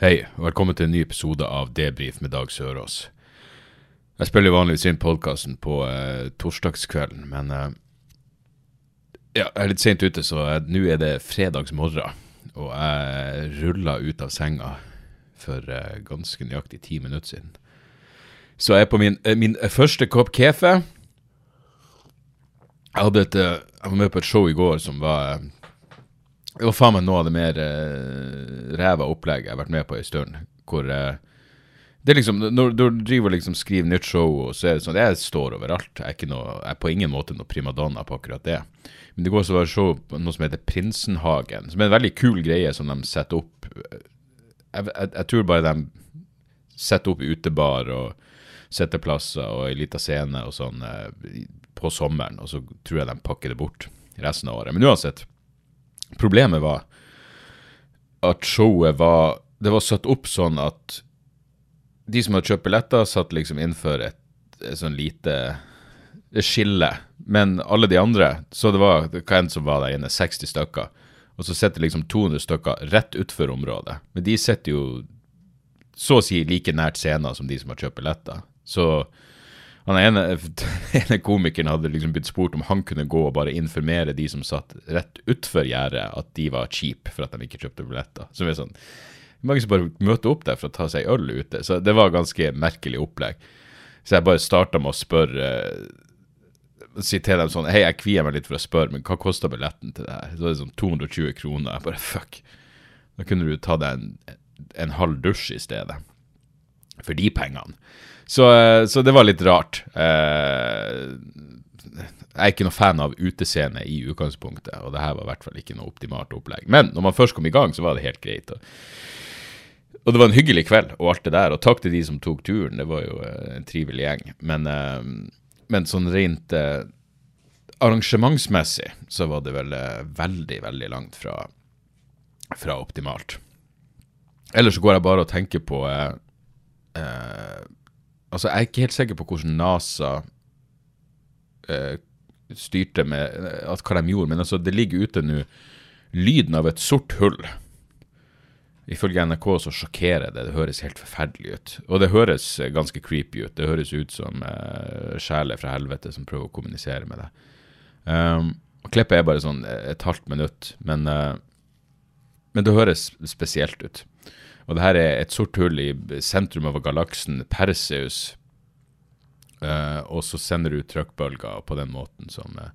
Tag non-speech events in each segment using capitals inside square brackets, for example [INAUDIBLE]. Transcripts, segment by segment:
Hei, og velkommen til en ny episode av Debrif med Dag Sørås. Jeg spiller vanligvis inn podkasten på eh, torsdagskvelden, men eh, ja, jeg er litt sent ute, så eh, nå er det fredagsmorgen. Og jeg rulla ut av senga for eh, ganske nøyaktig ti minutter siden. Så jeg er på min, eh, min eh, første kopp kaffe. Jeg, hadde jeg var med på et show i går som var det var faen meg noe av det mer uh, ræva opplegget jeg har vært med på en stund. Hvor uh, det er liksom, Når du driver liksom skriver nytt show, og så er det sånn Jeg står overalt. Jeg er, ikke noe, jeg er på ingen måte noe primadonna på akkurat det. Men det går også å være show noe som heter Prinsenhagen, som er en veldig kul greie som de setter opp. Jeg, jeg, jeg tror bare de setter opp utebar og sitteplasser og ei lita scene og sånn uh, på sommeren, og så tror jeg de pakker det bort resten av året. Men uansett. Problemet var at showet var Det var satt opp sånn at de som hadde kjøpt billetter, satt liksom innenfor et, et sånn lite skille. Men alle de andre, så det var hva enn som var der inne, 60 stykker. Og så sitter liksom 200 stykker rett utfor området. Men de sitter jo så å si like nært scenen som de som har kjøpt billetter. Så han [LAUGHS] ene, komikeren hadde liksom blitt spurt om han kunne gå og bare informere de som satt rett utfor gjerdet, at de var cheap for at de ikke kjøpte billetter. Så vi er sånn, mange som bare møter opp der for å ta seg øl ute. Så det var ganske merkelig opplegg. Så jeg bare starta med å spørre Si til dem sånn Hei, jeg kvier meg litt for å spørre, men hva koster billetten til det her? Så var det sånn 220 kroner. Jeg bare fuck. Da kunne du ta deg en, en halv dusj i stedet. For de pengene. Så, eh, så det var litt rart. Eh, jeg er ikke noe fan av utescene i utgangspunktet, og det her var i hvert fall ikke noe optimalt opplegg. Men når man først kom i gang, så var det helt greit. Og, det var en hyggelig kveld og alt det der. Og takk til de som tok turen, det var jo eh, en trivelig gjeng. Men, men sånn rent arrangementsmessig så var det vel veldig, veldig langt fra, fra optimalt. Ellers så går jeg bare og tenker på eh, eh, Altså, jeg er ikke helt sikker på hvordan NASA eh, styrte med eh, at hva de gjorde, men altså, det ligger ute nå lyden av et sort hull. Ifølge NRK så sjokkerer det. Det høres helt forferdelig ut. Og det høres eh, ganske creepy ut. Det høres ut som eh, sjeler fra helvete som prøver å kommunisere med deg. Um, Klippet er bare sånn eh, et halvt minutt, men, uh, men det høres spesielt ut. Og det her er et sort hull i sentrum av galaksen Perseus. Uh, og så sender du trøkkbølger på den måten som uh.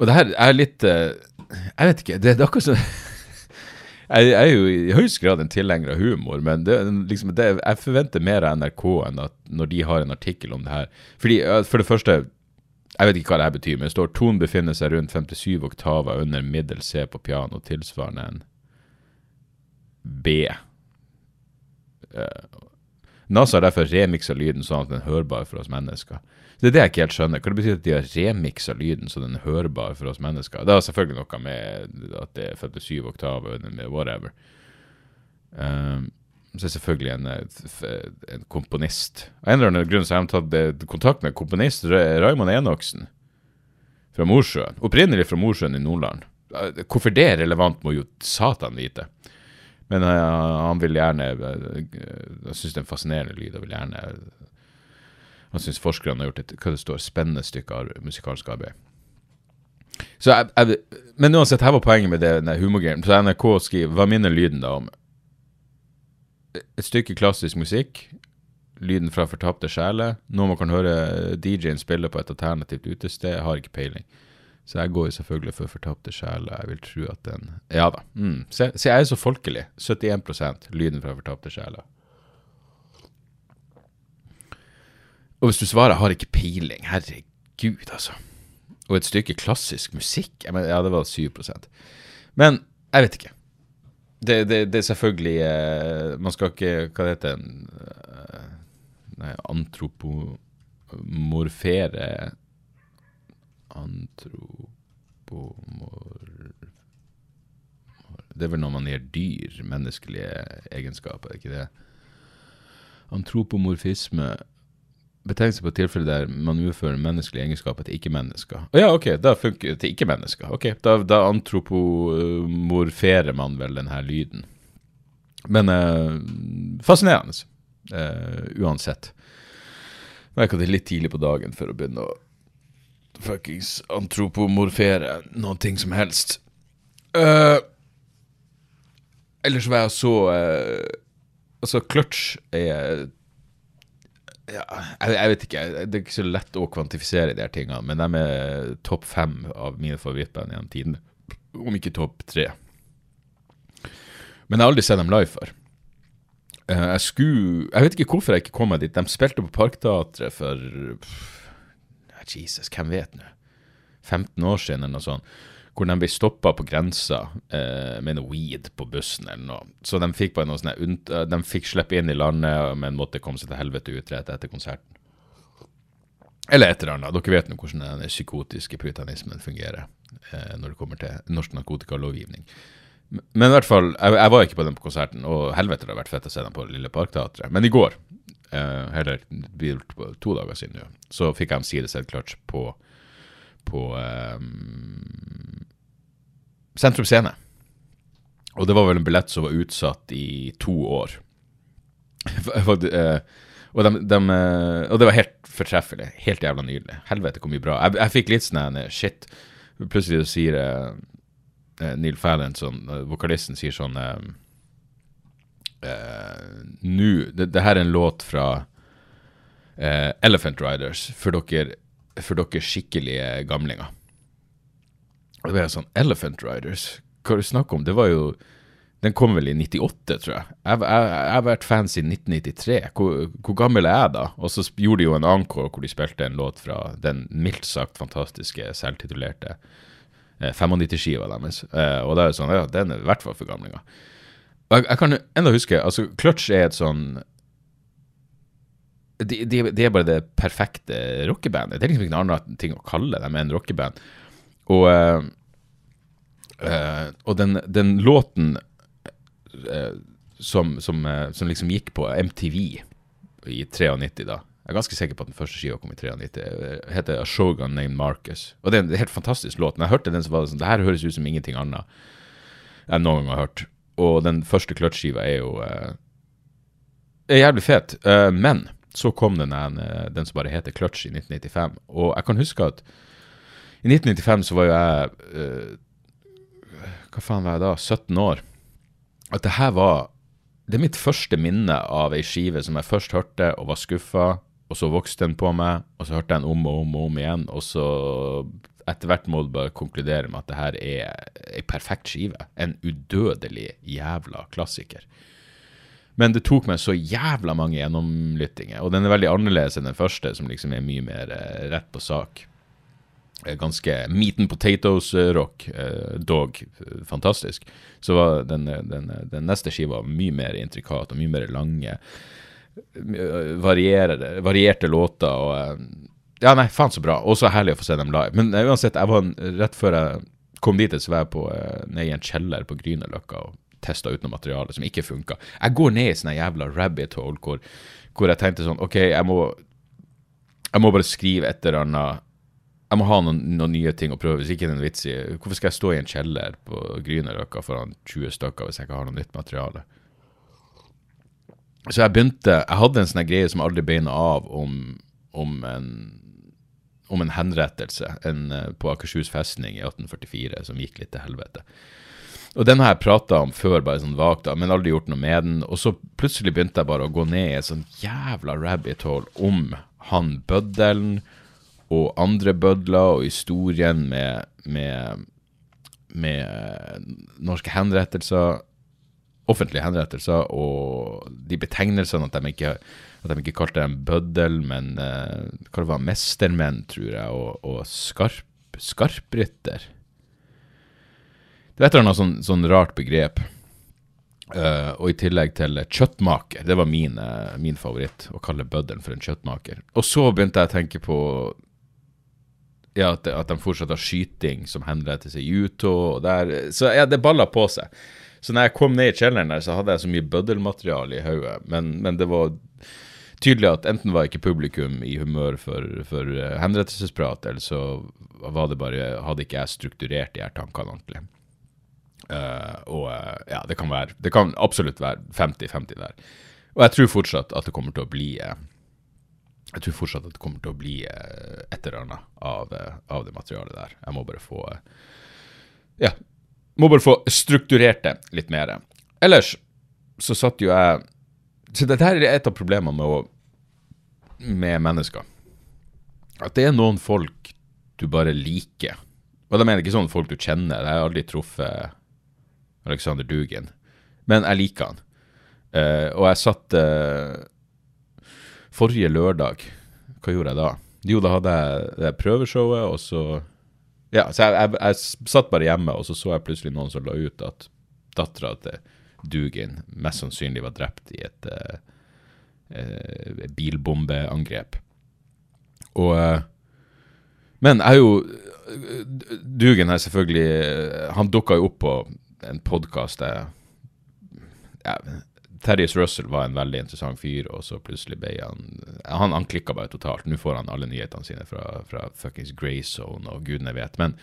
Og det her er litt uh, Jeg vet ikke. Det, det er akkurat som [LAUGHS] jeg, jeg er jo i høyest grad en tilhenger av humor, men det, liksom, det, jeg forventer mer av NRK enn at når de har en artikkel om det her. Fordi, For det første, jeg vet ikke hva det her betyr, men det står tonen befinner seg rundt 57 oktaver under middel C på piano, tilsvarende en B. Eh, NASA har derfor remiksa lyden sånn at den er hørbar for oss mennesker. Det er det jeg ikke helt skjønner. Hva det betyr at de har remiksa lyden så den er hørbar for oss mennesker? Det har selvfølgelig noe med at det er 57 oktaver whatever. Um, så er selvfølgelig en, en komponist. Av en eller annen grunn så har de tatt eh, kontakt med komponist Ra- Raymond Enoksen fra Mosjøen. Opprinnelig fra Mosjøen i Nordland. Eh, Hvorfor det er relevant, må jo satan vite. Men eh, han vil gjerne eh, Han syns det er en fascinerende lyd og vil gjerne Han syns forskerne har gjort et hva det står, spennende stykke av musikalsk arbeid. Så jeg, jeg, men uansett, her var poenget med det den humorgreien. Så NRK skriver Hva minner lyden da om? Et stykke klassisk musikk. Lyden fra fortapte sjeler. Noe man kan høre DJ-en spille på et alternativt utested. Har ikke peiling. Så jeg går jo selvfølgelig for fortapte sjeler. Jeg vil tro at den Ja da. Mm. Se, se, jeg er så folkelig. 71 lyden fra fortapte sjeler. Og hvis du svarer 'har ikke peiling', herregud, altså. Og et stykke klassisk musikk mener, Ja, det var 7% Men jeg vet ikke. det, det, det er selvfølgelig eh, Man skal ikke Hva heter det? Nei, antropomorfere Antropomor... Det er vel når man gir dyr menneskelige egenskaper, er ikke det? Antropomorfisme betegnelse på et tilfelle der man utfører menneskelige egenskaper til ikke-mennesker. Å ja, ok, da funker til ikke-mennesker. Ok, da, da antropomorferer man vel denne lyden. Men eh, fascinerende, eh, uansett. Merker det litt tidlig på dagen for å begynne å fuckings antropomorfere ting som helst. Uh, ellers var jeg så uh, Altså, clutch er ja, jeg, jeg, vet ikke. Det er ikke så lett å kvantifisere de her tingene, men de er topp fem av mine favorittband gjennom tiden. Om ikke topp tre. Men jeg har aldri sett dem live før. Uh, jeg skulle Jeg vet ikke hvorfor jeg ikke kom meg dit. De spilte på Parkteatret for Jesus, hvem vet nå? 15 år siden eller noe sånt. Hvor de ble stoppa på grensa eh, med noe weed på bussen eller noe. Så de fikk bare noe sånt, De fikk slippe inn i landet, men måtte komme seg til helvete ut rett etter konserten. Eller et eller annet. Dere vet nå hvordan den psykotiske puritanismen fungerer eh, når det kommer til norsk narkotikalovgivning. Men i hvert fall, jeg, jeg var ikke på den på konserten, og helvete det har vært fett å se dem på Lille Parkteatret. Men i går, eh, eller to dager siden nå, så fikk jeg en sidesett clutch på på um, Sentrum Scene. Og det var vel en billett som var utsatt i to år. [LAUGHS] og, de, de, og, det var helt fortreffelig. Helt jævla nydelig. Helvete hvor mye bra. Jeg, jeg fikk litt sånn shit. Plutselig sier eh, Neil Fallon, sånn, vokalisten, sier sånn uh, Nå det, det, her er en låt fra uh, Elephant Riders. For dere for dere skikkelige gamlinger. Og det ble sånn Elephant Riders, hva er det snakk om? Det var jo Den kom vel i 98, tror jeg. Jeg, har vært fan siden 1993. Hvor, hvor, gammel er jeg da? Og så gjorde de jo en encore hvor de spilte en låt fra den mildt sagt fantastiske, selvtitulerte eh, 95-skiva deres. Eh, og da er det sånn Ja, den er i hvert fall for gamlinger. Jeg, jeg kan enda huske altså Clutch er et sånn de, de, de, er bare det perfekte rockebandet. Det er liksom ikke noe annet ting å kalle dem enn rockeband. Og, uh, uh, og den, den, låten uh, som, som, som, liksom gikk på MTV i 93, da Jeg er ganske sikker på at den første skiva kom i 93. heter A Shogun Named Marcus. Og det er en helt fantastisk låt. Når jeg hørte den, så var sånn Det her høres ut som ingenting annet jeg noen gang har hørt. Og den første Clutch-skiva er jo er jævlig fet. men så kom den, en, eh, den som bare heter Clutch i 1995. Og jeg kan huske at i 1995 så var jo jeg uh, Hva faen var jeg da? 17 år. At det her var Det er mitt første minne av ei skive som jeg først hørte og var skuffa, og så vokste den på meg, og så hørte jeg den om og om og om igjen, og så etter hvert må du bare konkludere med at det her er ei perfekt skive. En udødelig jævla klassiker. Men det tok meg så jævla mange gjennomlyttinger. Og den er veldig annerledes enn den første, som liksom er mye mer eh, rett på sak. Eh, ganske meat and potatoes-rock, eh, dog fantastisk. Så var den, den, den, neste skiva mye mer intrikat og mye mer lange. varierte låter og Ja, nei, faen så bra. Og så herlig å få se dem live. Men uansett, jeg var rett før jeg kom dit, så var jeg på, nede i en kjeller på Grünerløkka og testa ut noe materiale som ikke funka. Jeg går ned i sånne jævla rabbit hole hvor, hvor, jeg tenkte sånn OK, jeg må, jeg må bare skrive et eller annet jeg må ha noen, noen, nye ting å prøve. Hvis ikke det er en vits i Hvorfor skal jeg stå i en kjeller på Grünerløkka foran 20 stykker hvis jeg ikke har noe nytt materiale? Så jeg begynte Jeg hadde en sånn greie som aldri beina av om, om, en, om en henrettelse en, eh, på Akershus festning i 1844 som gikk litt til helvete. Og den har jeg prata om før, bare sånn vagt, men aldri gjort noe med den. Og så plutselig begynte jeg bare å gå ned i et sånn jævla rabbit hole om han bøddelen og andre bødler og historien med, med, med norske henrettelser, offentlige henrettelser, og de betegnelsene at de ikke at de ikke kalte dem bøddel, men uh, hva det var, mestermenn, tror jeg, og, og skarp, skarprytter. Det er et eller annet sånn, sånn rart begrep. Uh, og i tillegg til kjøttmaker. Det var min, uh, min favoritt, å kalle bøddelen for en kjøttmaker. Og så begynte jeg å tenke på ja, at, at de fortsatt har skyting som henrettes i Utah. Så ja, det balla på seg. Så når jeg kom ned i kjelleren der, så hadde jeg så mye bøddelmateriale i hodet. Men, men, det var tydelig at enten var ikke publikum i humør for, for uh, henrettelsesprat, eller så var det bare, hadde ikke jeg strukturert de her tankene ordentlig. Uh, og uh, ja, det kan, være, det kan absolutt være 50-50 der. Og jeg tror fortsatt at det kommer til å bli Jeg tror fortsatt at det kommer til å bli et eller annet av, det materialet der. Jeg må bare få Ja, må bare få strukturert det litt mer. Ellers så satt jo jeg Så dette er et av problemene med, å, med mennesker. At det er noen folk du bare liker. Og da mener jeg ikke sånne folk du kjenner. Jeg har aldri truffet Alexander Dugen. Men jeg liker han. Uh, og jeg satt uh, Forrige lørdag, hva gjorde jeg da? Jo, da hadde jeg det prøveshowet, og så Ja, så jeg, jeg, jeg, satt bare hjemme, og så så jeg plutselig noen som la ut at dattera til Dugin mest sannsynlig var drept i et uh, bilbombeangrep. Og Men jeg er jo Dugin er selvfølgelig Han dukka jo opp på en podkast der ja, Terjes Russell var en veldig interessant fyr, og så plutselig ble han Han, han klikka bare totalt. Nå får han alle nyhetene sine fra, fra fuckings Greyzone og gudene vet. Men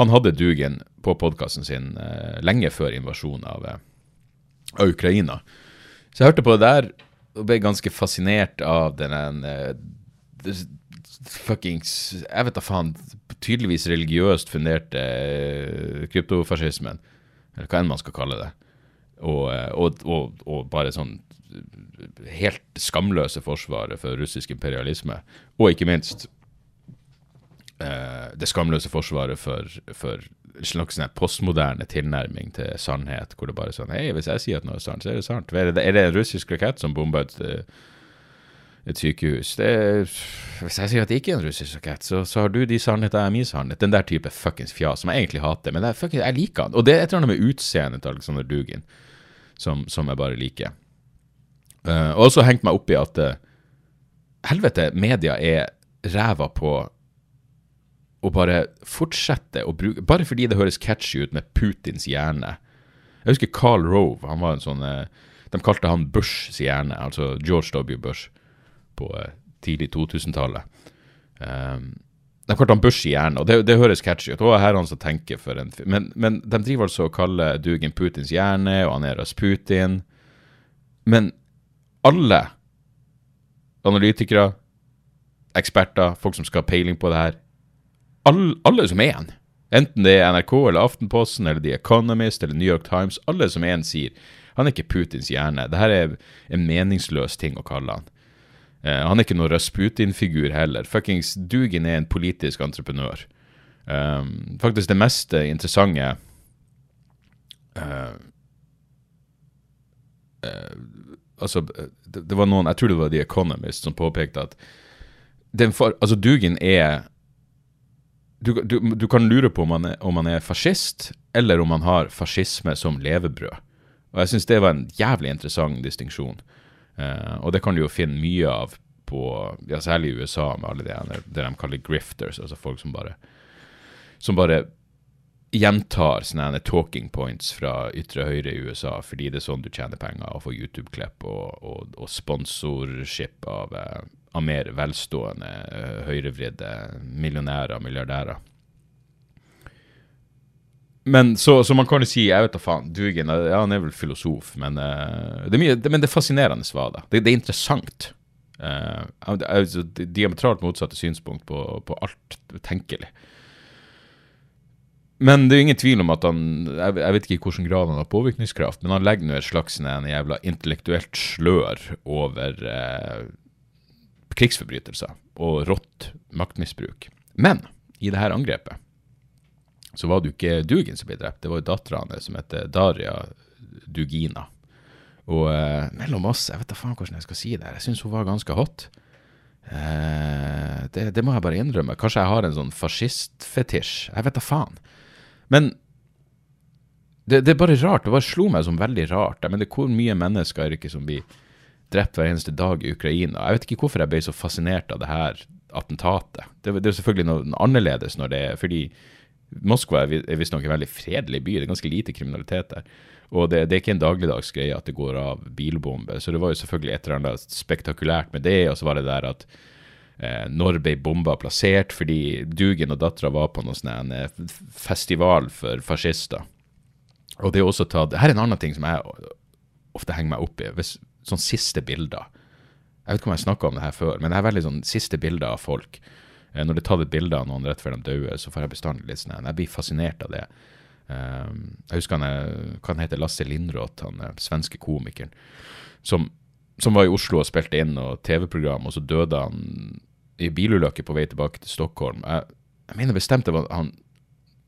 han hadde Dugen på podkasten sin eh, lenge før invasjonen av, uh, av, Ukraina. Så jeg hørte på det der og ble ganske fascinert av den eh, fuckings Jeg vet da faen. Tydeligvis religiøst funderte kryptofascismen eller hva enn man skal kalle det. Og, eh, og, og, og, bare sånn helt skamløse forsvaret for russisk imperialisme. Og ikke minst eh, det skamløse forsvaret for, for slags sånn postmoderne tilnærming til sannhet, hvor det bare er sånn Hei, hvis jeg sier at noe er sant, så er det sant. Er det, er det en russisk rakett som bomba et uh, et sykehus. Det, hvis jeg sier at det ikke er en russisk rakett, så, så, har du de sannheter, jeg har min sannhet. Den der type fuckings fjas som jeg egentlig hater. Men jeg, fucking, jeg liker han. Og det er et eller annet med utseendet til Alexander Dugin som, som jeg bare liker. Uh, og også hengt meg opp i at uh, helvete, media er ræva på å bare fortsette å bruke Bare fordi det høres catchy ut med Putins hjerne. Jeg husker Carl Rove. han var en sånn, uh, De kalte han Bushs hjerne, altså George W. Bush på eh, tidlig 2000-tallet. Um, de kalte han Bush i hjernen, og det, det høres catchy ut. Og her er han som tenker for en men, men de driver altså og kaller Dugin Putins hjerne, og han er Rasputin. Men alle analytikere, eksperter, folk som skal ha peiling på det her, alle, alle som er en, enten det er NRK eller Aftenposten eller The Economist eller New York Times, alle som er en sier han er ikke Putins hjerne. Dette er en meningsløs ting å kalle han. Uh, han er ikke noen Rasputin-figur heller. Fuckings Dugin er en politisk entreprenør. Um, faktisk det mest interessante uh, uh, Altså, det, det, var noen Jeg tror det var The Economist som påpekte at for, altså Dugin er du, du, du, kan lure på om han, er, om han er fascist, eller om han har fascisme som levebrød. Og jeg syns det var en jævlig interessant distinksjon. Uh, og det kan du jo finne mye av på ja, Særlig i USA, med alle det, det de kaller grifters, altså folk som bare som bare gjentar sånne talking points fra ytre høyre i USA, fordi det er sånn du tjener penger og får YouTube-klipp og, og, og, sponsorship av, eh, av mer velstående, eh, høyrevridde millionærer og milliardærer. Men så, så, man kan jo si Jeg vet da faen. Dugin, ja, han er vel filosof, men, uh, det, er mye, det, men det er fascinerende svar, det. det. Det er interessant. Uh, altså, diametralt motsatte synspunkt på, på, alt tenkelig. Men det er ingen tvil om at han Jeg, jeg vet ikke i hvilken grad han har påvirkningskraft, men han legger nå et slags en jævla intellektuelt slør over uh, krigsforbrytelser og rått maktmisbruk. Men i det her angrepet så var det jo ikke Dugin som ble drept, det var jo dattera hans som heter Daria Dugina. Og eh, mellom oss, jeg vet da faen hvordan jeg skal si det, her, jeg syns hun var ganske hot. Eh, det, det, må jeg bare innrømme. Kanskje jeg har en sånn fascistfetisj. Jeg vet da faen. Men det, det er bare rart. Det bare slo meg som veldig rart. Jeg mener, hvor mye mennesker er ikke som blir drept hver eneste dag i Ukraina? Jeg vet ikke hvorfor jeg ble så fascinert av det her attentatet. Det, det er selvfølgelig noe annerledes når det er fordi Moskva er, visstnok en veldig fredelig by. Det er ganske lite kriminalitet der. Og det, det er ikke en dagligdags greie at det går av bilbomber. Så det var jo selvfølgelig et eller annet spektakulært med det. Og så var det der at eh, når ble bomba plassert? Fordi Dugen og dattera var på noen sånn festival for fascister. Og det er også tatt Her er en annen ting som jeg ofte henger meg opp i. Hvis, sånn siste bilder. Jeg vet ikke om jeg snakka om det her før, men det er veldig sånn siste bilder av folk. Eh, når det er tatt et bilde av noen rett før de dør, så får jeg bestandig litt sånn Jeg blir fascinert av det. Um, jeg husker han, er, hva han heter Lasse Lindroth, han er svenske komikeren, som, som, var i Oslo og spilte inn noe TV-program, og så døde han i bilulykke på vei tilbake til Stockholm. Jeg, jeg mener bestemt det var han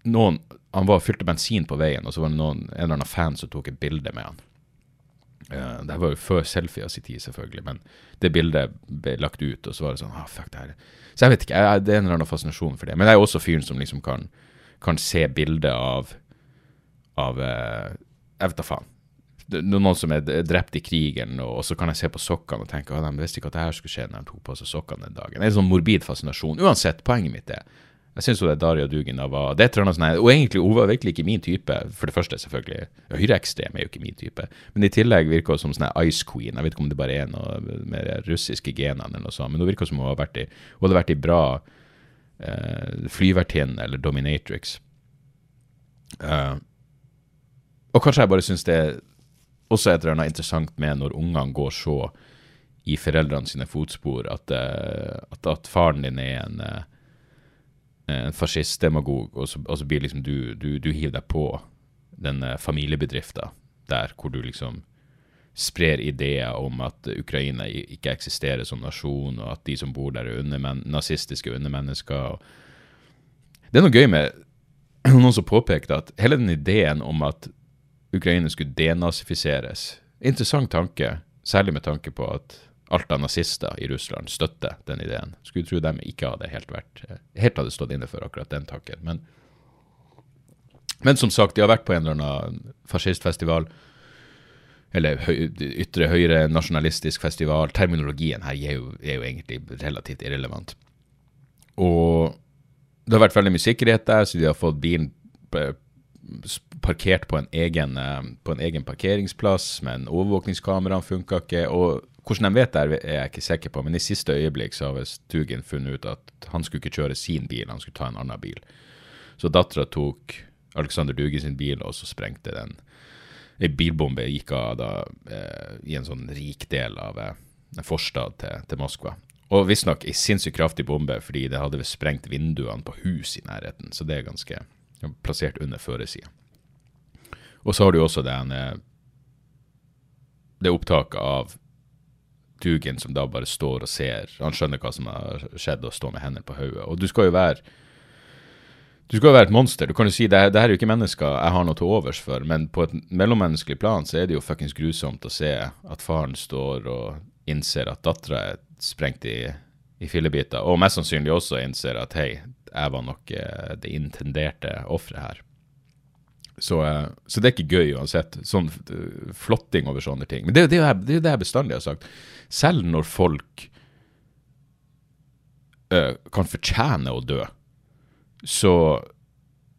noen, Han var fylte bensin på veien, og så var det noen, en eller annen fan som tok et bilde med han. Uh, det var jo før selfie av sin tid, selvfølgelig, men det bildet ble lagt ut, og så var det sånn ah, fuck det her. Så jeg vet ikke, jeg, det er en eller annen fascinasjon for det. Men jeg er også fyren som liksom kan, kan se bildet av av uh, Jeg vet da faen. Noen som er drept i krigen, og så kan jeg se på sokkene og tenke at de visste ikke at det her skulle skje når de tok på seg sokkene den dagen. Det er en sånn morbid fascinasjon. Uansett, poenget mitt er jeg syns Daria Dugina var det er sånn, Og egentlig, hun var virkelig ikke min type. For det første, selvfølgelig. Høyreekstrem er jo ikke min type. Men i tillegg virker hun som sånn Ice Queen. Jeg vet ikke om det bare er noe med russiske genene eller noe sånt, men hun virker som hun, har vært i, hun hadde vært i bra eh, flyvertinne eller dominatrix. Uh, og kanskje jeg bare syns det er også et eller annet interessant med når ungene går så i foreldrene sine fotspor, at, uh, at, at faren din er en uh, en fascistdemagog, og, og, så blir liksom du, du, du hiver deg på den familiebedriften der hvor du liksom sprer ideer om at Ukraina ikke eksisterer som nasjon, og at de som bor der, er undermen nazistiske undermennesker. Det er noe gøy med [CLEARS THROAT] noen som påpekte at hele den ideen om at Ukraina skulle denazifiseres Interessant tanke, særlig med tanke på at alt av nazister i Russland støtter den ideen. Skulle tro de ikke hadde helt, vært, helt hadde stått inne for akkurat den takken. Men, men som sagt, de har vært på en eller annen fascistfestival. Eller høy, ytre høyre nasjonalistisk festival. Terminologien her er jo, er jo egentlig relativt irrelevant. Og det har vært veldig mye sikkerhet der, så de har fått bilen parkert på en egen, på en egen parkeringsplass, men overvåkningskameraene funka ikke. og hvordan de vet det, er jeg ikke sikker på, men i siste øyeblikk så har Stugen funnet ut at han skulle ikke kjøre sin bil, han skulle ta en annen bil. Så dattera tok Alexander Duge sin bil, og så sprengte den. Ei bilbombe gikk av da, eh, i en sånn rik del av eh, en forstad til, til Moskva. Og visstnok ei sinnssykt kraftig bombe, fordi det hadde sprengt vinduene på hus i nærheten. Så det er ganske plassert under førersida. Og så har du også den, eh, det opptaket av Dugan som da bare står og ser. Han skjønner hva som har skjedd, og står med hendene på hodet. Og du skal jo være du skal jo være et monster. Du kan jo si det, det her er jo ikke mennesker jeg har noe til overs for, men på et mellommenneskelig plan så er det jo fuckings grusomt å se at faren står og innser at dattera er sprengt i, i fillebiter, og mest sannsynlig også innser at hei, jeg var nok eh, det intenderte offeret her. Så, eh, så, det er ikke gøy uansett. Sånn uh, flotting over sånne ting. Men det, det, det er det jeg bestandig har sagt. Selv når folk uh, kan fortjene å dø, så,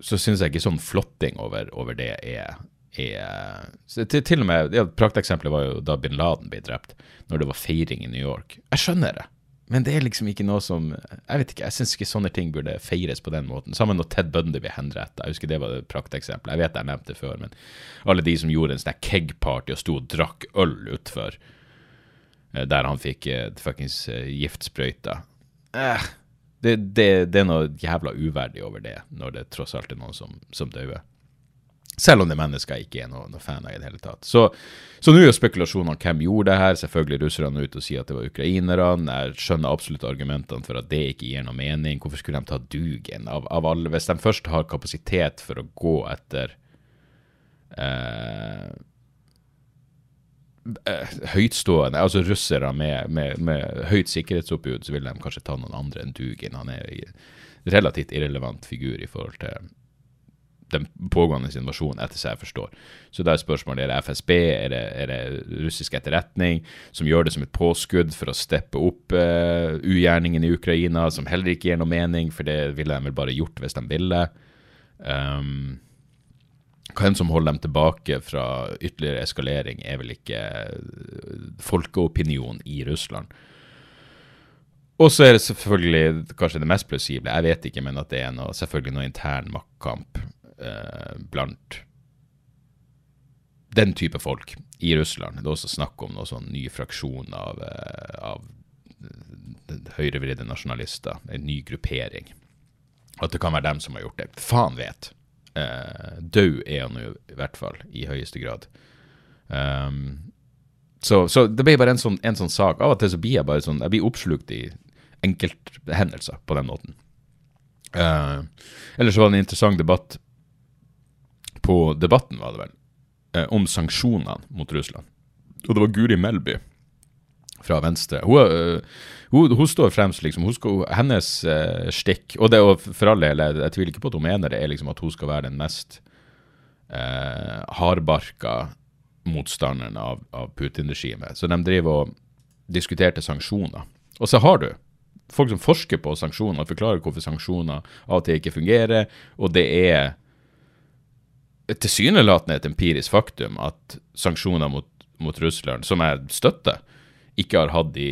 så syns jeg ikke sånn flotting over, over det er, er til, til, og med, ja, Prakteksempelet var jo da bin Laden ble drept, når det var feiring i New York. Jeg skjønner det. Men det er liksom ikke noe som Jeg vet ikke, jeg syns ikke sånne ting burde feires på den måten. Sammen når Ted Bundy ble henrettet. Jeg husker det var et prakteksempel. Jeg vet jeg nevnte det før, men alle de som gjorde en sånn keg-party og sto og drakk øl utfor, eh, der han fikk uh, fuckings uh, giftsprøyta eh, det, det, det, er noe jævla uverdig over det, når det tross alt er noen som, som dauer. Selv om det mennesker ikke er noe, noe fan av i det hele tatt. Så, så nå er jo spekulasjonene om hvem gjorde det her. Selvfølgelig russerne ute og sier at det var ukrainerne. Jeg skjønner absolutt argumentene for at det ikke gir noe mening. Hvorfor skulle de ta Dugen av, av alle? Hvis de først har kapasitet for å gå etter eh, eh høytstående, altså russere med, med, med høyt sikkerhetsoppbud, så vil de kanskje ta noen andre enn Dugin. Han er en relativt irrelevant figur i forhold til den pågående invasjonen, etter seg jeg forstår. Så da er spørsmålet er det FSB, er det, er det russisk etterretning, som gjør det som et påskudd for å steppe opp uh, ugjerningen i Ukraina, som heller ikke gir noe mening, for det ville de vel bare gjort hvis de ville. Um, hvem som holder dem tilbake fra ytterligere eskalering, er vel ikke folkeopinion i Russland. Og så er det selvfølgelig kanskje det mest plausible, jeg vet ikke, men at det er noe, selvfølgelig noe intern maktkamp eh, blant den type folk i Russland. Det er også snakk om noe sånn ny fraksjon av, eh, av høyrevridde nasjonalister, en ny gruppering. At det kan være dem som har gjort det. Faen vet. Eh, Død er han jo i hvert fall, i høyeste grad. Um, så, så, det ble bare en sånn, en sånn, sak. Av og til så blir jeg bare sånn, jeg blir oppslukt i enkelthendelser på den måten. Uh, ellers var det en interessant debatt på Debatten, var det vel, uh, om sanksjonene mot Russland. Og det var Guri Melby fra Venstre. Hun, uh, hun, hun står fremst, liksom. Skal, hennes uh, stikk Og det og for all del, jeg, jeg, tviler ikke på at hun mener det, er liksom at hun skal være den mest uh, hardbarka motstanderen av, av Putin-regimet. Så de driver og diskuterte sanksjoner. Og så har du folk som forsker på sanksjoner, forklarer hvorfor sanksjoner av og til ikke fungerer, og det er tilsynelatende et empirisk faktum at sanksjoner mot, mot, Russland, som jeg støtter, ikke har hatt de,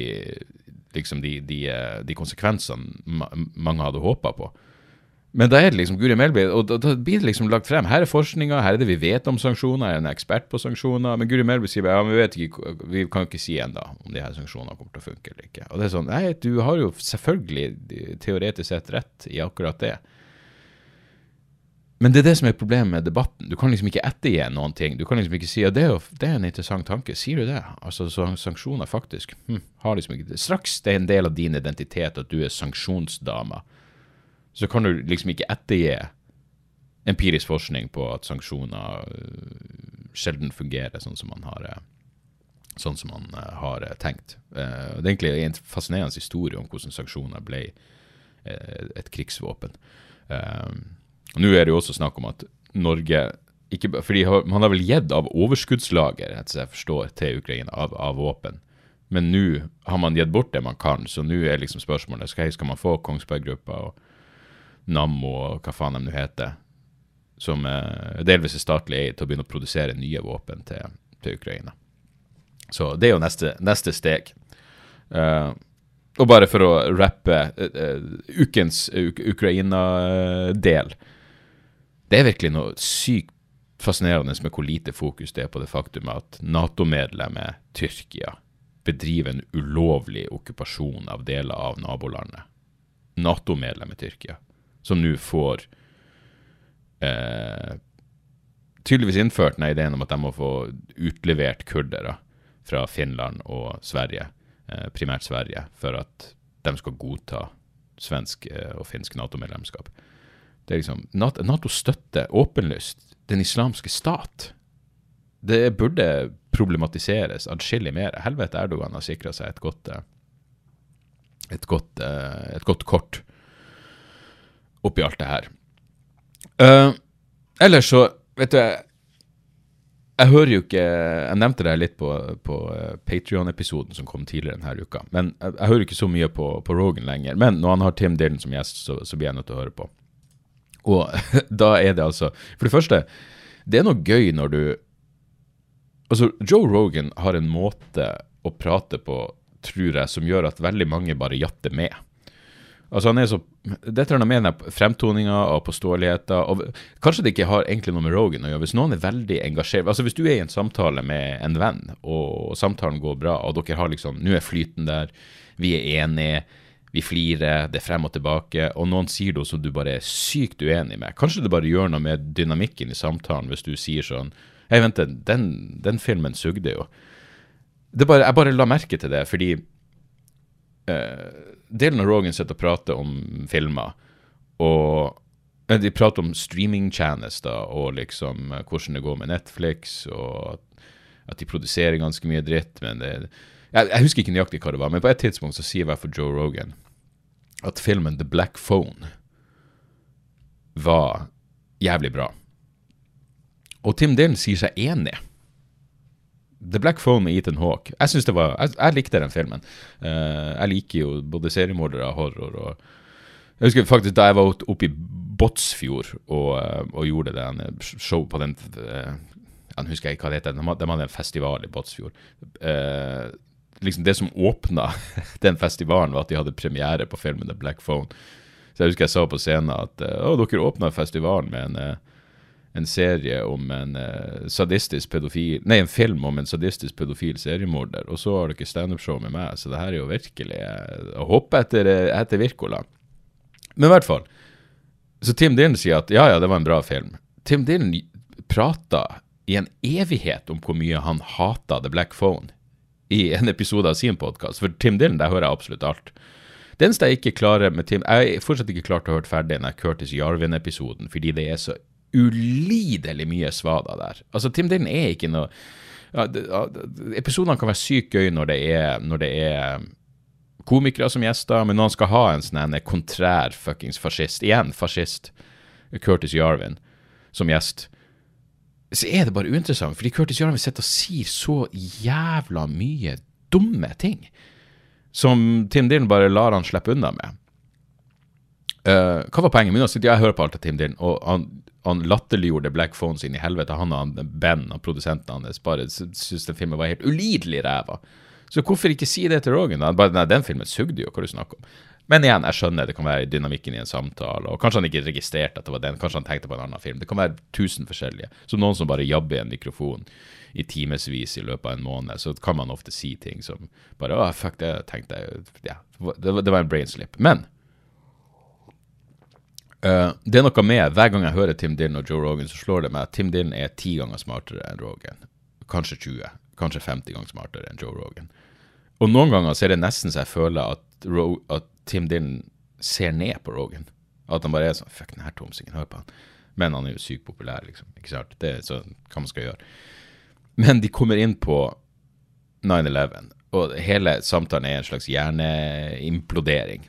liksom de, de, de konsekvensene mange hadde håpa på. Men da er det liksom Guri Melby, og da, da, blir det liksom lagt frem. Her er forskninga, her er det vi vet om sanksjoner, jeg er en ekspert på sanksjoner. Men Guri Melby sier ja, vi vet ikke, vi kan ikke si ennå om de her sanksjonene kommer til å funke eller ikke. Og det er sånn, nei, du har jo selvfølgelig teoretisk sett rett i akkurat det. Men det er det som er problemet med debatten. Du kan liksom ikke ettergi noen ting. Du kan liksom ikke si at det, det, er en interessant tanke. Sier du det? Altså, så sanksjoner faktisk hm, har liksom ikke det. Straks det er en del av din identitet at du er sanksjonsdama så kan du liksom ikke ettergi empirisk forskning på at sanksjoner øh, sjelden fungerer sånn som man har, øh, sånn som man øh, har tenkt. Det er egentlig en fascinerende historie om hvordan sanksjoner ble et krigsvåpen. Nå er det jo også snakk om at Norge ikke, fordi Man har vel gitt av overskuddslager etter jeg forstår, til Ukraina av, av våpen. Men nå har man gitt bort det man kan, så nå er liksom spørsmålet skal, skal man få Kongsberg-gruppa og Nammo og hva faen de nå heter, som eh, delvis er statlig eid, til å begynne å produsere nye våpen til, til Ukraina. Så det er jo neste, neste steg. Uh, og bare for å rappe uh, uh, ukens Ukraina-del Det er virkelig noe sykt fascinerende med hvor lite fokus det er på det faktum at Nato-medlemmet Tyrkia bedriver en ulovlig okkupasjon av deler av nabolandet. Nato-medlemmet Tyrkia som nå får eh, tydeligvis innført den ideen om at de må få utlevert kurdere fra Finland og Sverige, eh, primært Sverige, for at de skal godta svensk eh, og finsk Nato-medlemskap. Det er liksom, Nato støtter åpenlyst den islamske stat. Det burde problematiseres adskillig mer. Helvete Erdogan har sikra seg et godt, eh, et godt, eh, et godt kort oppi alt det her. Uh, ellers så, vet du jeg, jeg hører jo ikke Jeg nevnte det litt på, på Patrion-episoden som kom tidligere denne uka. Men jeg, jeg hører ikke så mye på, på, Rogan lenger. Men når han har Tim Dylan som gjest, så, så blir jeg nødt til å høre på. Og [LAUGHS] da er det altså For det første, det er noe gøy når du Altså, Joe Rogan har en måte å prate på, tror jeg, som gjør at veldig mange bare jatter med. Altså han er så, Dette har med fremtoninga og påståeligheter og Kanskje det ikke har egentlig noe med Rogan å gjøre. Hvis noen er veldig engasjert altså Hvis du er i en samtale med en venn, og samtalen går bra, og dere har liksom Nå er flyten der, vi er enige, vi flirer, det er frem og tilbake, og noen sier noe som du bare er sykt uenig med. Kanskje det bare gjør noe med dynamikken i samtalen hvis du sier sånn Hei, vent, den, den filmen sugde jo. Bare, jeg bare la merke til det, fordi uh, delen av Rogan sitter og prater om filmer, og eh, de prater om streamingtjenester og liksom eh, hvordan det går med Netflix, og at de produserer ganske mye dritt. men det, jeg, jeg, husker ikke nøyaktig hva det var, men på et tidspunkt så sier i hvert fall Joe Rogan at filmen The Black Phone var jævlig bra. Og Tim Dillon sier seg enig. The Black Phone med Ethan Hawke. Jeg var, jeg, jeg likte den filmen. Uh, jeg liker jo både seriemordere og horror. og Jeg husker faktisk da jeg var oppe i Båtsfjord og, uh, og gjorde den show på den uh, Jeg husker ikke hva det heter. De hadde en festival i Båtsfjord. Liksom Det som åpna [LAUGHS] den festivalen, var at de hadde premiere på filmen The Black Phone. Så jeg husker jeg sa på scenen at å, dere åpna festivalen med en en serie om en uh, sadistisk pedofil Nei, en film om en sadistisk pedofil seriemorder, og så har dere standupshow med meg, så det her er jo virkelig å hoppe etter, etter Virkola. Men i hvert fall. Så Tim Dylan sier at ja, ja, det var en bra film. Tim Dylan prata i en evighet om hvor mye han hata The Black Phone i en episode av sin podkast. For Tim Dylan, der hører jeg absolutt alt. Det eneste jeg ikke klarer med Tim Jeg har fortsatt ikke klart å høre ferdig den Curtis Jarvin-episoden, fordi det er så ulidelig mye svada der. Altså, Tim Dylan er ikke noe ja, Episodene kan være sykt gøy når det er, når det er komikere som gjester, men når han skal ha en sånn kontrær fuckings fascist, igjen fascist, Curtis Jarvin, som gjest, så er det bare uinteressant, fordi Curtis Jarvis sitter og sier så jævla mye dumme ting som Tim Dylan bare lar han slippe unna med. Uh, hva var poenget mitt? Jeg hører på alt av Tim Dylan, og han han latterliggjorde Black Phones inn i helvete. Han og Ben, og produsenten hans, bare syntes den filmen var helt ulidelig ræva. Så hvorfor ikke si det til Rogan? Bare, nei, den filmen sugde jo, hva du snakker om. Men igjen, jeg skjønner det kan være dynamikken i en samtale, og kanskje han ikke registrerte at det var den, kanskje han tenkte på en annen film. Det kan være tusen forskjellige. Som noen som bare jabber i en mikrofon i timevis i løpet av en måned, så kan man ofte si ting som bare Å, fuck, det tenkte jeg Ja, det, var en brainslip. Men Uh, det er noe med, Hver gang jeg hører Tim Dylan og Joe Rogan, så slår det meg at Tim Dylan er ti ganger smartere enn Rogan. Kanskje 20, kanskje 50 ganger smartere enn Joe Rogan. Og noen ganger så er det nesten så jeg føler at, Ro at Tim Dylan ser ned på Rogan. At han bare er sånn Fuck, den her tomsingen, hør på han. Men han er jo sykt populær, liksom. Ikke sant? Det er så hva man skal gjøre. Men de kommer inn på 9-11, og hele samtalen er en slags hjerneimplodering.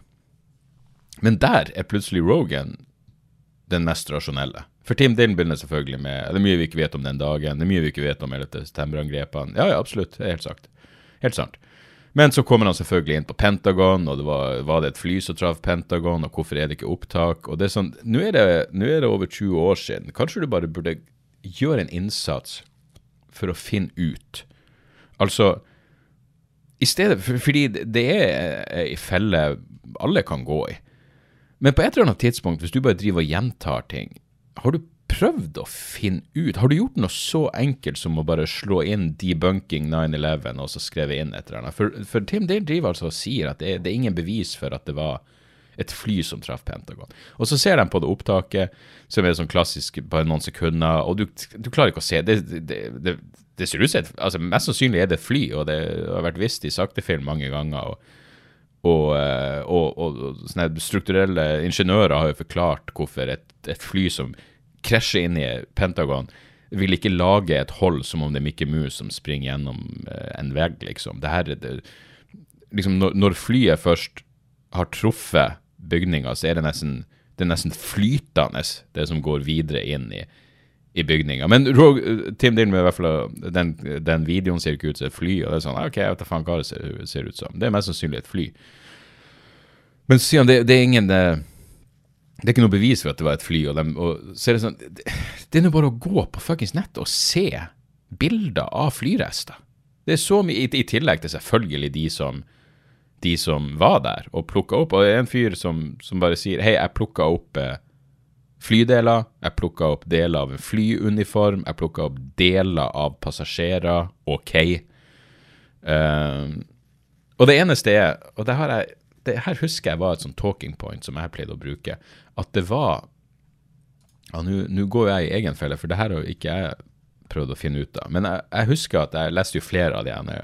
Men der er plutselig Rogan den mest rasjonelle. For Tim Dylan begynner selvfølgelig med Det er mye vi ikke vet om den dagen, det er mye vi ikke vet om 11. september-angrepene. Ja, ja, absolutt. Det er helt sagt. Helt sant. Men så kommer han selvfølgelig inn på Pentagon, og det var, var, det et fly som traff Pentagon, og hvorfor er det ikke opptak? Og det er sånn, Nå er det, nå er det over 20 år siden. Kanskje du bare burde gjøre en innsats for å finne ut. Altså I stedet for, Fordi det er ei felle alle kan gå i. Men på et eller annet tidspunkt, hvis du bare driver og gjentar ting, har du prøvd å finne ut Har du gjort noe så enkelt som å bare slå inn 'debunking 9-11' og så skrevet inn et eller annet? For, for Tim Dale driver altså og sier at det, det, er ingen bevis for at det var et fly som traff Pentagon. Og så ser de på det opptaket, som er sånn klassisk bare noen sekunder, og du, du klarer ikke å se det, det, det ser ut som et altså Mest sannsynlig er det et fly, og det har vært visst i saktefilm mange ganger. og og, eh, og, og, og strukturelle ingeniører har jo forklart hvorfor et, et fly som krasjer inn i Pentagon, vil ikke lage et hold som om det er Mickey Mouse som springer gjennom eh, en vegg, liksom. Det her, det, liksom når, når, flyet først har truffet bygninga, så er det nesten, det er nesten flytende, det som går videre inn i, i bygninga. Men Tim Dylan, i hvert fall, den, den, videoen ser ikke ut som et fly. og det er sånn, ok, jeg vet da faen hva det ser, ser, ut som. Det er mest sannsynlig et fly. Men siden det, det er ingen det, er ikke noe bevis for at det var et fly. Og, de, og så er det sånn, det, er nå bare å gå på fuckings nettet og se bilder av flyrester. Det er så mye, i, i tillegg til selvfølgelig de som, de som var der og plukka opp. Og det er en fyr som, som bare sier hei, jeg plukka opp eh, flydeler, jeg plukka opp deler av en flyuniform, jeg plukka opp deler av passasjerer, OK. Uh, og det eneste er, og det, har jeg, det her husker jeg var et sånn talking point som jeg pleide å bruke, at det var ja, Nå går jeg i egen felle, for det her har ikke jeg prøvd å finne ut av. Men jeg, jeg husker at jeg leste jo flere av de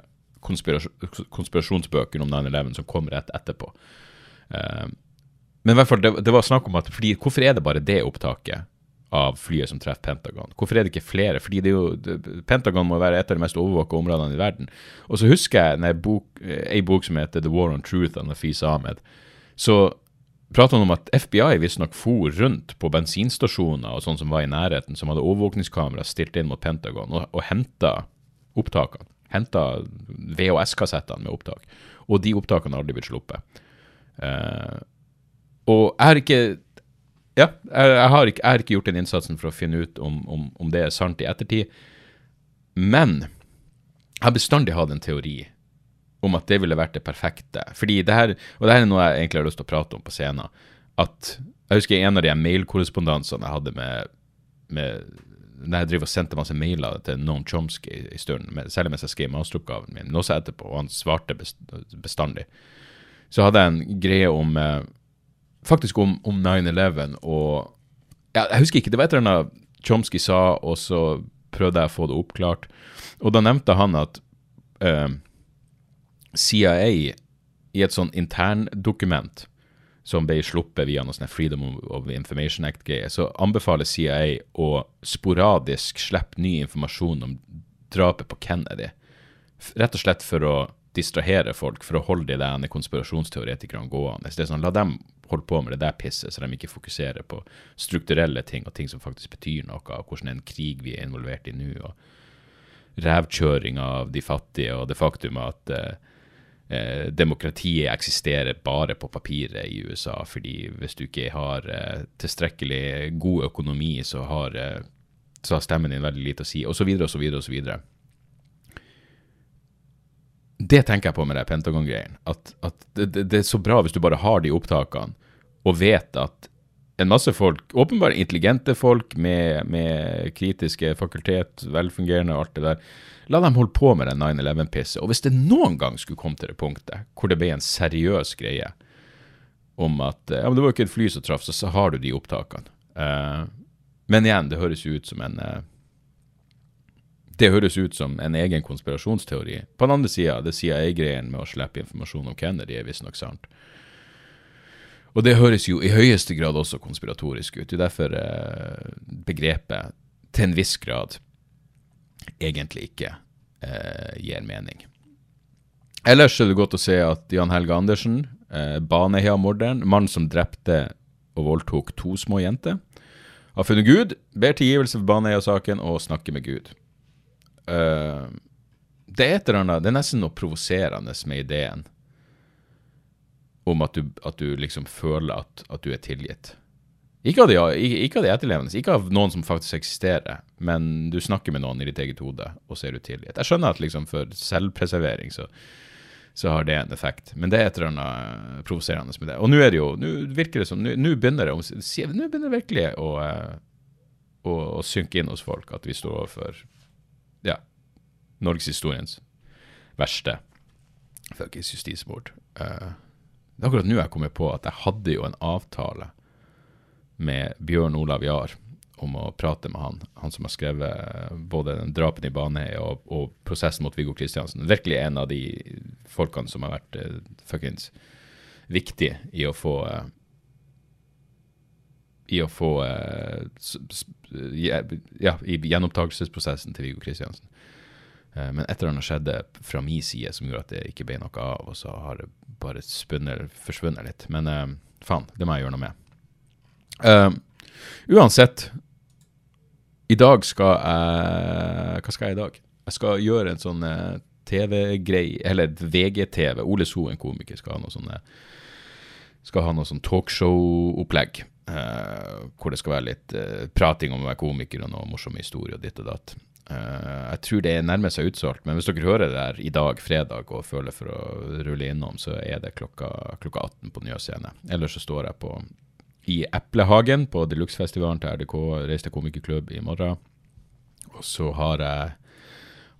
konspirasjon, konspirasjonsbøkene om 9-11 som kom rett etterpå. Uh, men i hvert fall, det, det, var snakk om at fordi, Hvorfor er det bare det opptaket av flyet som treffer Pentagon? Hvorfor er det ikke flere? Fordi det jo, Pentagon må være et av de mest overvåka områdene i verden. Og så husker jeg en bok, ei bok som heter The War on Truth av Nafis Ahmed. Så prata han om at FBI visstnok for rundt på bensinstasjoner og sånn som var i nærheten, som hadde overvåkningskamera stilt inn mot Pentagon, og, og henta opptakene. Henta VHS-kassettene med opptak. Og de opptakene har aldri blitt sluppet. Uh, og jeg har ikke Ja, jeg, jeg, har ikke, jeg, har ikke, gjort den innsatsen for å finne ut om, om, om det er sant i ettertid. Men jeg har bestandig hatt en teori om at det ville vært det perfekte. Fordi det her, Og det her er noe jeg egentlig har lyst til å prate om på scenen. At Jeg husker en av de mailkorrespondansene jeg hadde med, med når jeg driver og sendte masse mailer til Noam Chomsky i stund, særlig mens jeg skrev masteroppgaven min, men også etterpå, og han svarte bestandig, så hadde jeg en greie om eh, Faktisk om, om 9-11 og ja, Jeg husker ikke, det var et eller annet Chomsky sa, og så prøvde jeg å få det oppklart. Og da nevnte han at eh, CIA i et sånn interndokument som ble sluppet via noe sånn Freedom of Information Act-greie, så anbefaler CIA å sporadisk slippe ny informasjon om drapet på Kennedy. Rett og slett for å distrahere folk, for å holde de der konspirasjonsteoretikerne gående. Det er sånn, La dem holde på med det der pisset, så de ikke fokuserer på strukturelle ting og ting som faktisk betyr noe, og hvordan en krig vi er involvert i nå, og revkjøring av de fattige, og det faktum at uh, eh, demokratiet eksisterer bare på papiret i USA, fordi hvis du ikke har eh, tilstrekkelig god økonomi, så har, eh, så har, stemmen din veldig lite å si, osv., osv., osv. Det tenker jeg på med det Pentagon-greien. At, at det, det, det, er så bra hvis du bare har de opptakene, og vet at en masse folk, åpenbart intelligente folk med, med kritiske fakultet, velfungerende og alt det der, La dem holde på med den 9-11-pisset. Og hvis det noen gang skulle komme til det punktet hvor det ble en seriøs greie om at ja, men det var jo ikke et fly som traff, så, så har du de opptakene. Uh, men igjen, det høres ut som en uh, det høres ut som en egen konspirasjonsteori. På den andre sida, det CIA-greien med å slippe informasjon om Kennedy er visstnok sant. Og det høres jo i høyeste grad også konspiratorisk ut. Det er derfor uh, begrepet til en viss grad egentlig ikke eh, gir mening. Ellers er det godt å se at Jan Helge Andersen, eh, Baneheia-morderen, mannen som drepte og voldtok to små jenter, har funnet Gud, ber tilgivelse for Baneheia-saken og snakker med Gud. Eh, det er et eller annet, det er nesten noe provoserende med ideen om at du, at du liksom føler at, at, du er tilgitt. Ikke av, de, ikke av de etterlevende, ikke av noen som faktisk eksisterer, men du snakker med noen i ditt eget hode, og så er du tilgitt. Jeg skjønner at liksom for selvpreservering så, så har det en effekt, men det er et eller annet eh, provoserende med det. Og nå er det jo, nå virker det som, nå begynner det, begynner det virkelig å, eh, å, å, synke inn hos folk at vi står overfor ja, norgeshistoriens verste fuckings justismord. Uh, det er akkurat nå jeg kommer på at jeg hadde jo en avtale med Bjørn Olav Jahr om å prate med han. Han som har skrevet både 'Drapen i Baneheia' og, og, 'Prosessen mot Viggo Kristiansen'. Virkelig en av de folkene som har vært uh, fuckings viktig i å få uh, I å få uh, Ja, i gjenopptakelsesprosessen til Viggo Kristiansen. Uh, men et eller annet skjedde fra min side som gjorde at det ikke ble noe av, og så har det bare spunnet, forsvunnet litt. Men faen, det må jeg gjøre noe med. Uh, uansett, i dag skal jeg Hva skal jeg i dag? Jeg skal gjøre en sånn uh, TV-grei, eller VGTV. Ole So, en komiker, skal ha noe sånn skal ha noe sånn talkshow-opplegg. Uh, hvor det skal være litt uh, prating om å være komiker og noe morsom historie og ditt og datt. Uh, jeg tror det nærmer seg utsolgt, men hvis dere hører det der i dag, fredag, og føler for å rulle innom, så er det klokka, klokka 18 på Njø scene. Ellers så står jeg på i Eplehagen på Deluxe-festivalen til RDK Reiste komikerklubb i morgen. Og så har jeg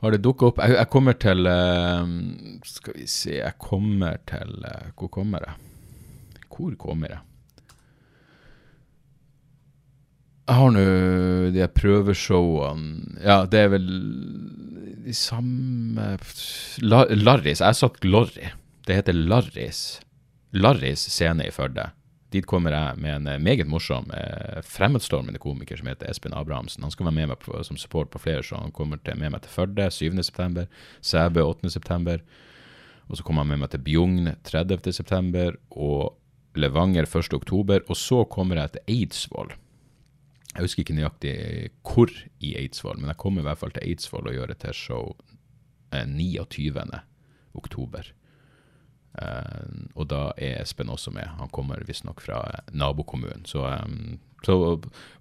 har det dukka opp jeg, jeg, kommer til uh, Skal vi se Jeg kommer til uh, Hvor kommer jeg? Hvor kommer jeg? Jeg har nå de prøveshowene Ja, det er vel de samme Larris. Jeg har sagt Lorry. Det heter Larris. Larris scene i Førde. Dit kommer jeg med en eh, meget morsom eh, fremmedstormende komiker som heter Espen Abrahamsen. Han skal være med meg på, som support på flere så Han kommer til, med meg til Førde 7.9., Sæbø 8.9., og så kommer han med meg til Bjugn 30.9., og Levanger 1.10, og så kommer jeg til Eidsvoll. Jeg husker ikke nøyaktig hvor i Eidsvoll, men jeg kommer i hvert fall til Eidsvoll og gjør et T-show eh, 29. oktober. Uh, og da er Espen også med. Han kommer visstnok fra nabokommunen. Så, um, så,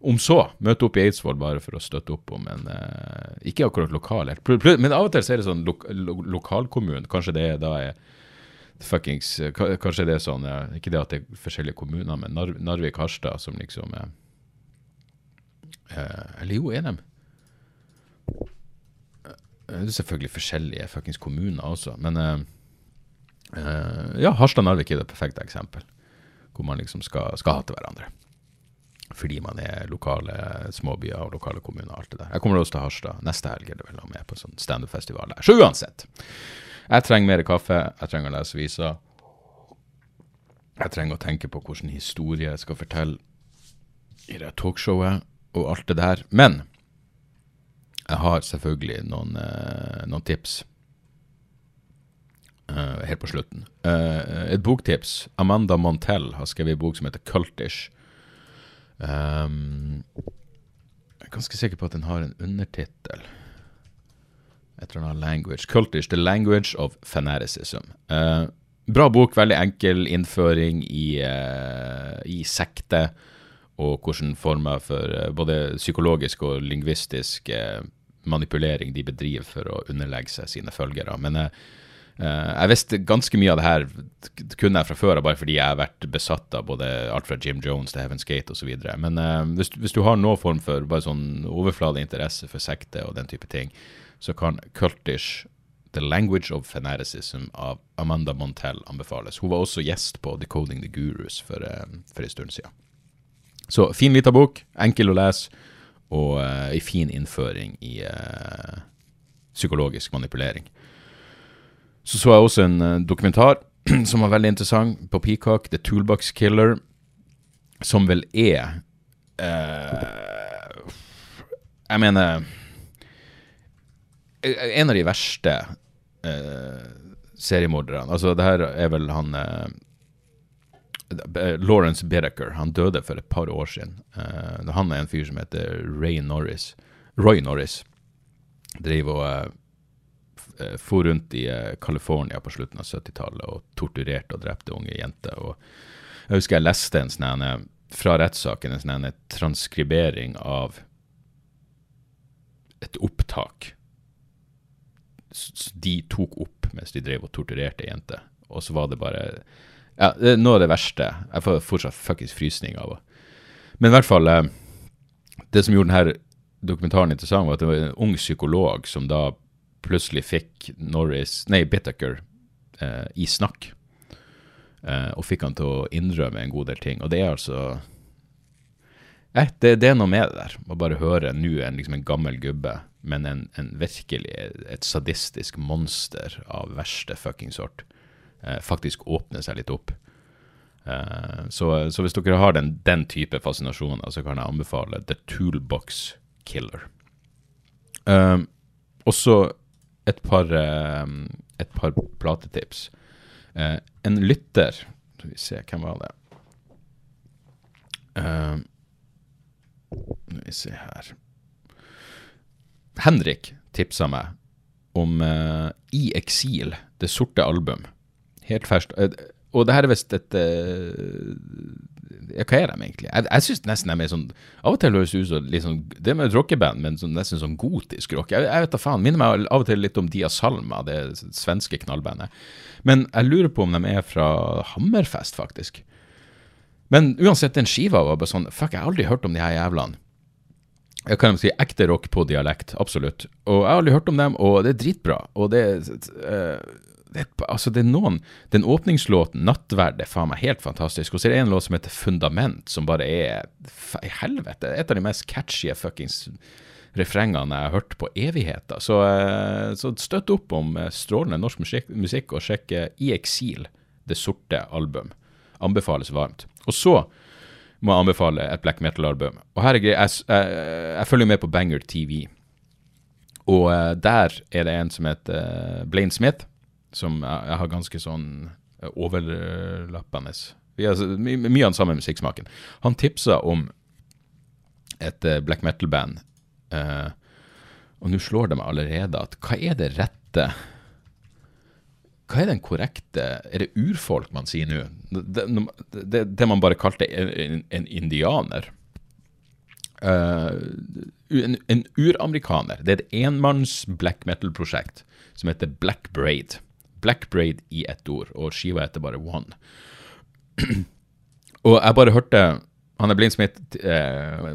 om så, møte opp i Eidsvoll bare for å støtte opp om en uh, Ikke akkurat lokal, men av og til er det sånn lo, lo, lokalkommun. Kanskje det da er fuckings Kanskje det er sånn Ikke det at det er forskjellige kommuner, men Nar Narvik-Harstad som liksom er Uh, eller jo, er de uh, Det er selvfølgelig forskjellige fuckings kommuner også, men uh, ja, Harstad-Narvik er det perfekte eksempel. Hvor man liksom skal, skal hate hverandre. Fordi man er lokale småbyer og lokale kommuner og alt det der. Jeg kommer også til Harstad neste helg, er det vel, med på sånn standup-festival der. Så uansett. Jeg trenger mer kaffe, jeg trenger å lese aviser. Jeg trenger å tenke på hvilken historie jeg skal fortelle i det talkshowet og alt det der. Men jeg har selvfølgelig noen, uh, noen tips uh, helt på slutten. Uh, et boktips. Amanda Montell har skrevet en bok som heter Cultish. Um, jeg er ganske sikker på at den har en undertittel. Et eller annet language. Cultish, The Language of Fanaticism. bra bok, veldig enkel innføring i, i sekte og hvilke former for eh, både psykologisk og lingvistisk eh, manipulering de bedriver for å underlegge seg sine følgere. Men jeg, eh, jeg visste ganske mye av det her kunne jeg fra før bare fordi jeg har vært besatt av både alt fra Jim Jones til Heaven's Gate osv. Men hvis, hvis, du har noen form for bare sånn overfladeinteresse for sekte og den type ting, så kan Cultish The Language of Fanaticism av Amanda Montell anbefales. Hun var også gjest på Decoding the Gurus for, for en stund siden. Så fin lita bok, enkel å lese, og uh, ei fin innføring i uh, psykologisk manipulering. Så så jeg også en uh, dokumentar [CLEARS THROAT] som var veldig interessant, på Peacock, The Toolbox Killer, som vel er Jeg mener En av de verste seriemorderne. Altså, det her er vel han Lawrence Bedecker han døde for et par år siden. Uh, han er en fyr som heter Ray Norris. Roy Norris. Driver og uh, for rundt i uh, på slutten av 70-tallet og torturerte og drepte unge jenter. Og jeg husker jeg leste en sånn fra rettssaken en sånn transkribering av et opptak de tok opp mens de drev og torturerte jenter. Og så var det bare ja, det er noe av det verste. Jeg får fortsatt fuckings frysning av det. Men i hvert fall eh, Det som gjorde denne dokumentaren interessant, var at det var en ung psykolog som da plutselig fikk Norris, nei, Bittaker eh, i snakk. Eh, og fikk han til å innrømme en god del ting. Og det er altså eh, det, det, er noe med det der. Å bare høre nå en, liksom en gammel gubbe, men en, en virkelig et sadistisk monster av verste fucking sort faktisk åpner seg litt opp. Eh, så, så, hvis dere har den, den type fascinasjoner, så kan jeg anbefale The Toolbox Killer. Eh, også et par, eh, et par platetips. Eh, en lytter Skal vi se, hvem var det? Uh, Skal vi se her Henrik tipsa meg om uh, I eksil, det sorte album. Helt ferskt. Eh, og det her er visst et uh, Ja, hva er de egentlig? Jeg, jeg syns nesten de er sånn Av og til høres det ut som sånn, Det med et rockeband, men sånn, nesten sånn gotisk rock. Jeg, jeg vet da faen. Minner meg av og til litt om Dia Salma, det svenske knallbandet. Men jeg lurer på om de er fra Hammerfest, faktisk. Men uansett, den skiva var bare sånn Fuck, jeg har aldri hørt om de her jævlene. Jeg kan si ekte rock på dialekt, absolutt. Og jeg har aldri hørt om dem, og det er dritbra. Og det uh, det, altså det er noen Den åpningslåten, 'Nattverd', er faen meg helt fantastisk. Og så er det en låt som heter 'Fundament', som bare er i helvete. Et av de mest catchy fuckings refrengene jeg har hørt på evigheter. Så, eh, så støtt opp om eh, strålende norsk musikk, musikk og sjekk I eksil, det sorte album. Anbefales varmt. Og så må jeg anbefale et black metal-album. Og her er greia, jeg, jeg, jeg, følger med på Banger TV. Og der er det en som heter Blaine Smith, som jeg, jeg har ganske sånn eh, overlappende my, mye av den samme musikksmaken. Han tipsa om et eh, black metal-band, Uh, og nå slår det meg allerede at hva er det rette Hva er den korrekte Er det urfolk man sier nå? Det, det, det man bare kalte en, en indianer. Uh, en, en uramerikaner. Det er et enmanns black metal-prosjekt som heter Black Braid. Black Braid i ett ord, og skiva heter bare One. [CLEARS THROAT] og jeg bare hørte Han er blindsmitt. Eh,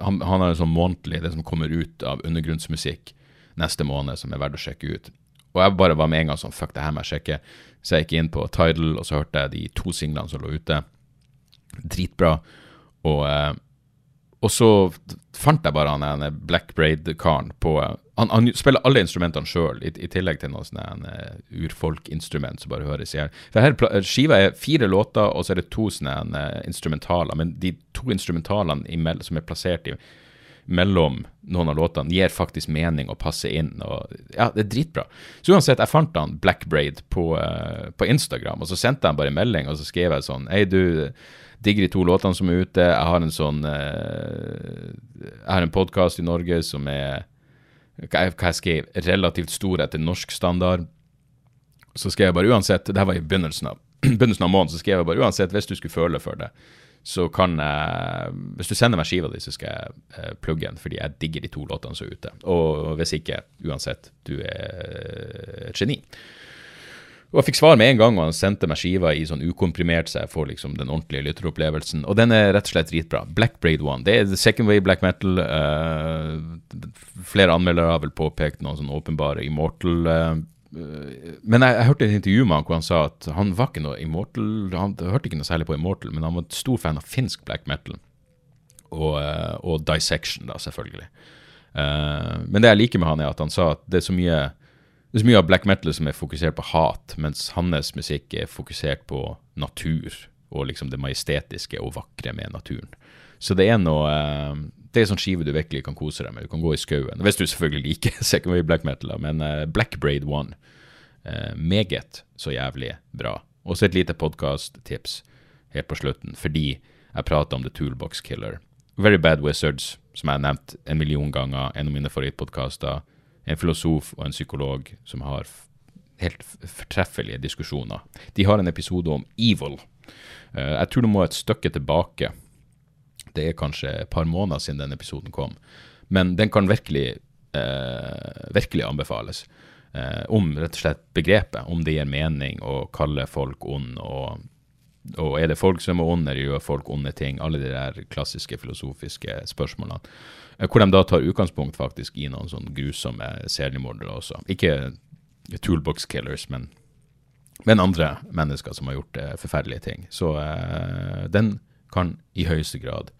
han, har en sånn månedlig, det som kommer ut av undergrunnsmusikk neste måned, som er verdt å sjekke ut. Og jeg bare var med en gang sånn Fuck, det her må jeg sjekke. Så jeg gikk inn på Tidal, og så hørte jeg de to singlene som lå ute. Dritbra. Og eh, og så fant jeg bare han ene Black Braid-karen på han, han spiller alle instrumentene sjøl, i, i tillegg til noe sånn uh, urfolkinstrument som bare høres i hjel. Pla- Skiva er fire låter, og så er det to sånne uh, instrumentaler. Men de to instrumentalene som er plassert i, mellom noen av låtene, gir faktisk mening og passer inn. Og, ja, det er dritbra. Så uansett, jeg fant han Black Braid på, uh, på Instagram, og så sendte jeg han bare en melding, og så skrev jeg sånn Hei, du digger de to låtene som er ute. Jeg har en sånn eh, Jeg har en podkast i Norge som er hva jeg, skrev, relativt stor etter norsk standard. Så skrev jeg bare uansett Det her var i begynnelsen av, [CLEARS THROAT] begynnelsen av måneden. Så skrev jeg bare uansett, hvis du skulle føle for det, så kan jeg Hvis du sender meg skiva di, så skal jeg eh, plugge den, fordi jeg digger de to låtene som er ute. Og hvis ikke, uansett, du er et geni. Og jeg fikk svar med en gang, og han sendte meg skiva i sånn ukomprimert, så jeg får liksom den ordentlige lytteropplevelsen. Og den er rett og slett dritbra. Black Braid One. Det er second way black metal. Uh, flere anmeldere har vel påpekt noen sånn åpenbare Immortal eh, Men jeg, jeg hørte et intervju med han hvor han sa at han var ikke noe Immortal Han hørte ikke noe særlig på Immortal, men han var stor fan av finsk black metal. Og, og Dissection, da, selvfølgelig. Uh, men det jeg liker med han, er at han sa at det er så mye det er så mye av black metal som er fokusert på hat, mens hans musikk er fokusert på natur og liksom det majestetiske og vakre med naturen. Så det er noe eh, Det er sånn skive du virkelig kan kose deg med. Du kan gå i skauen. Hvis du selvfølgelig liker second wave black metal, men eh, Black Braid One eh, meget så jævlig bra. Og så et lite podkast-tips helt på slutten, fordi jeg prater om The Toolbox Killer. Very Bad Wizards, som jeg har nevnt en million ganger, en av mine favorittpodkaster. En filosof og en psykolog som har helt fortreffelige diskusjoner. De har en episode om evil. Eh, jeg tror du må et stykke tilbake. Det er kanskje et par måneder siden den episoden kom. Men den kan virkelig, eh, virkelig anbefales. Eh, om rett og slett begrepet, om det gir mening å kalle folk ond, og, og er det folk som er onde, eller gjør folk onde ting? Alle de der klassiske filosofiske spørsmålene. Eh, hvor de da tar utgangspunkt faktisk i noen sånn grusomme seriemordere også. Ikke toolbox killers, men, men andre mennesker som har gjort eh, forferdelige ting. Så eh, den kan i høyeste grad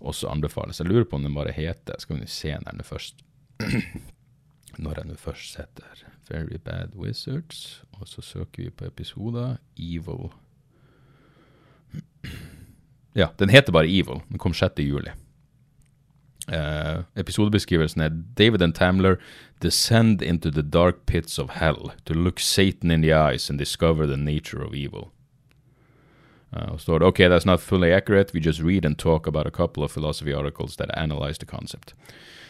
også anbefales. Jeg lurer på om den bare heter Skal vi se den [CLEARS THROAT] den først Når jeg nå først setter Very Bad Wizards, og så søker vi på episoder Evil [CLEARS THROAT] Ja, den heter bare Evil. Den kom 6. juli. Eh, episodebeskrivelsen er David and Tamler descend into the dark pits of hell to look Satan in the eyes and discover the nature of evil. Uh, og står OK, that's not fully accurate. We just read and talk about a couple of philosophy articles that analyze the concept.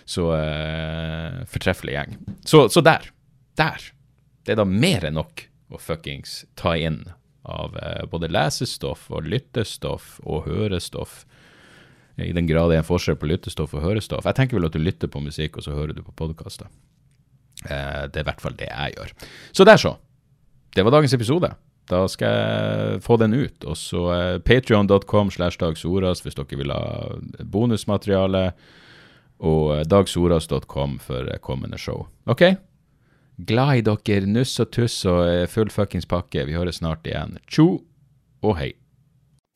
Så uh, fortreffelig gjeng. Så, så der. Der. Det er da mer enn nok å fuckings ta inn av uh, både lesestoff og lyttestoff og hørestoff. I den grad det er en forskjell på lyttestoff og hørestoff. Jeg tenker vel at du lytter på musikk, og så hører du på podkaster. Eh, det er i hvert fall det jeg gjør. Så der, så. Det var dagens episode. Da skal jeg få den ut. Og så patrion.com patreon.com slash dagsoras hvis dere vil ha bonusmateriale. Og eh, dagsoras.com for eh, kommende show. OK? Glad i dere. Nuss og tuss og eh, full fuckings pakke. Vi høres snart igjen. Tjo og hei.